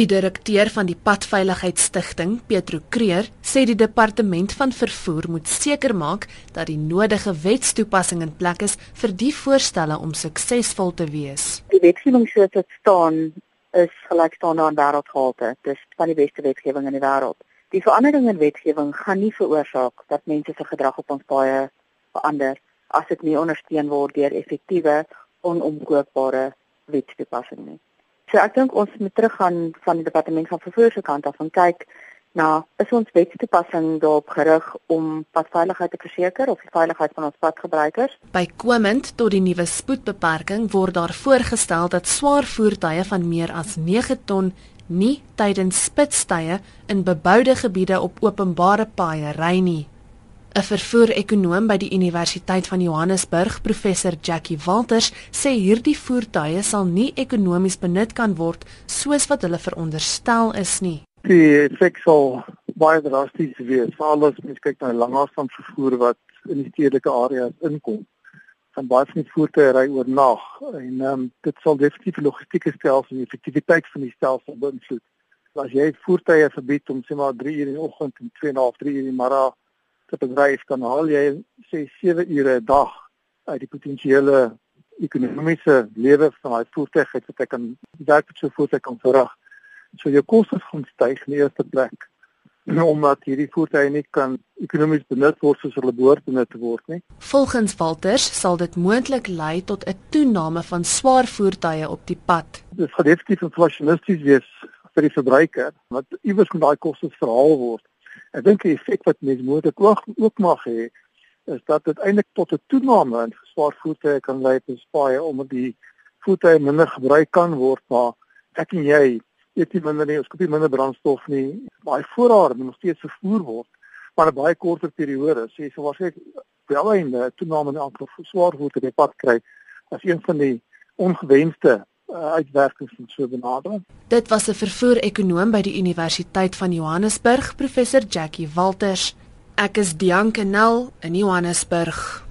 Die direkteur van die Padveiligheidsstigting, Petro Kreer, sê die departement van vervoer moet seker maak dat die nodige wetstoepassing in plek is vir die voorstelle om suksesvol te wees. Die wetgewing soos dit staan is gelykstaande aan wêreldgehalte. Dis van die beste wetgewing in die wêreld. Die verandering in wetgewing gaan nie veroorsaak dat mense se gedrag op ons paaie verander as dit nie ondersteun word deur effektiewe onomkoopbare wetstoepassing nie. So ek dink ons moet teruggaan van die departement van vervoer se kant af en kyk na is ons wetstoepassing daarop gerig om padveiligheid te verseker of die veiligheid van ons padgebruikers? Bykomend tot die nuwe spoedbeperking word daar voorgestel dat swaar voertuie van meer as 9 ton nie tydens spitstye in beboude gebiede op openbare paaie ry nie. 'n Vervoer-ekonoom by die Universiteit van Johannesburg, professor Jackie Walters, sê hierdie voertuie sal nie ekonomies benut kan word soos wat hulle veronderstel is nie. Die effek sal baie drasties wees, veral as mens kyk na langafstand vervoer wat in die stedelike areas inkom. Van baie van die voertuie ry oornag en um, dit sal definitief die logistieke stelsel en die effektiwiteit van die stelsel beïnvloed. As jy voertuie verbied om sê maar 3 uur in die oggend en 2.5 3 uur in die middag te bedryf kan haal jy sê 7 ure 'n dag uit die potensiële ekonomiese lewe van daai voertuig wat jy kan werk met so 'n voertuig kan verrig. So jou kostes gaan styg in die eerste plek omdat hierdie voertuie nie kan ekonomies benut word soos hulle behoort benut te word nie. Volgens Walters sal dit moontlik lei tot 'n toename van swaar voertuie op die pad. Dit gaan definitief inflasionisties wees vir die verbruiker, want iewers moet daai kostes verhaal word. Ek dink die effek wat mens moontlik ook ook mag hê is dat dit eintlik tot 'n toename in swaar voertuie kan lei te spaai omdat die voertuie minder gebruik kan word maar ek en jy eet nie minder nie, ons koop nie minder brandstof nie. Baie voorraad moet nog steeds vervoer word maar 'n baie korter periode. Sê so waarskynlik wel 'n toename in aantal swaar voertuie pad kry as een van die ongewenste uitwerkings van so benadering. Dit was 'n vervoer-ekonoom by die Universiteit van Johannesburg, professor Jackie Walters. Ek is Dianke Nel in Johannesburg.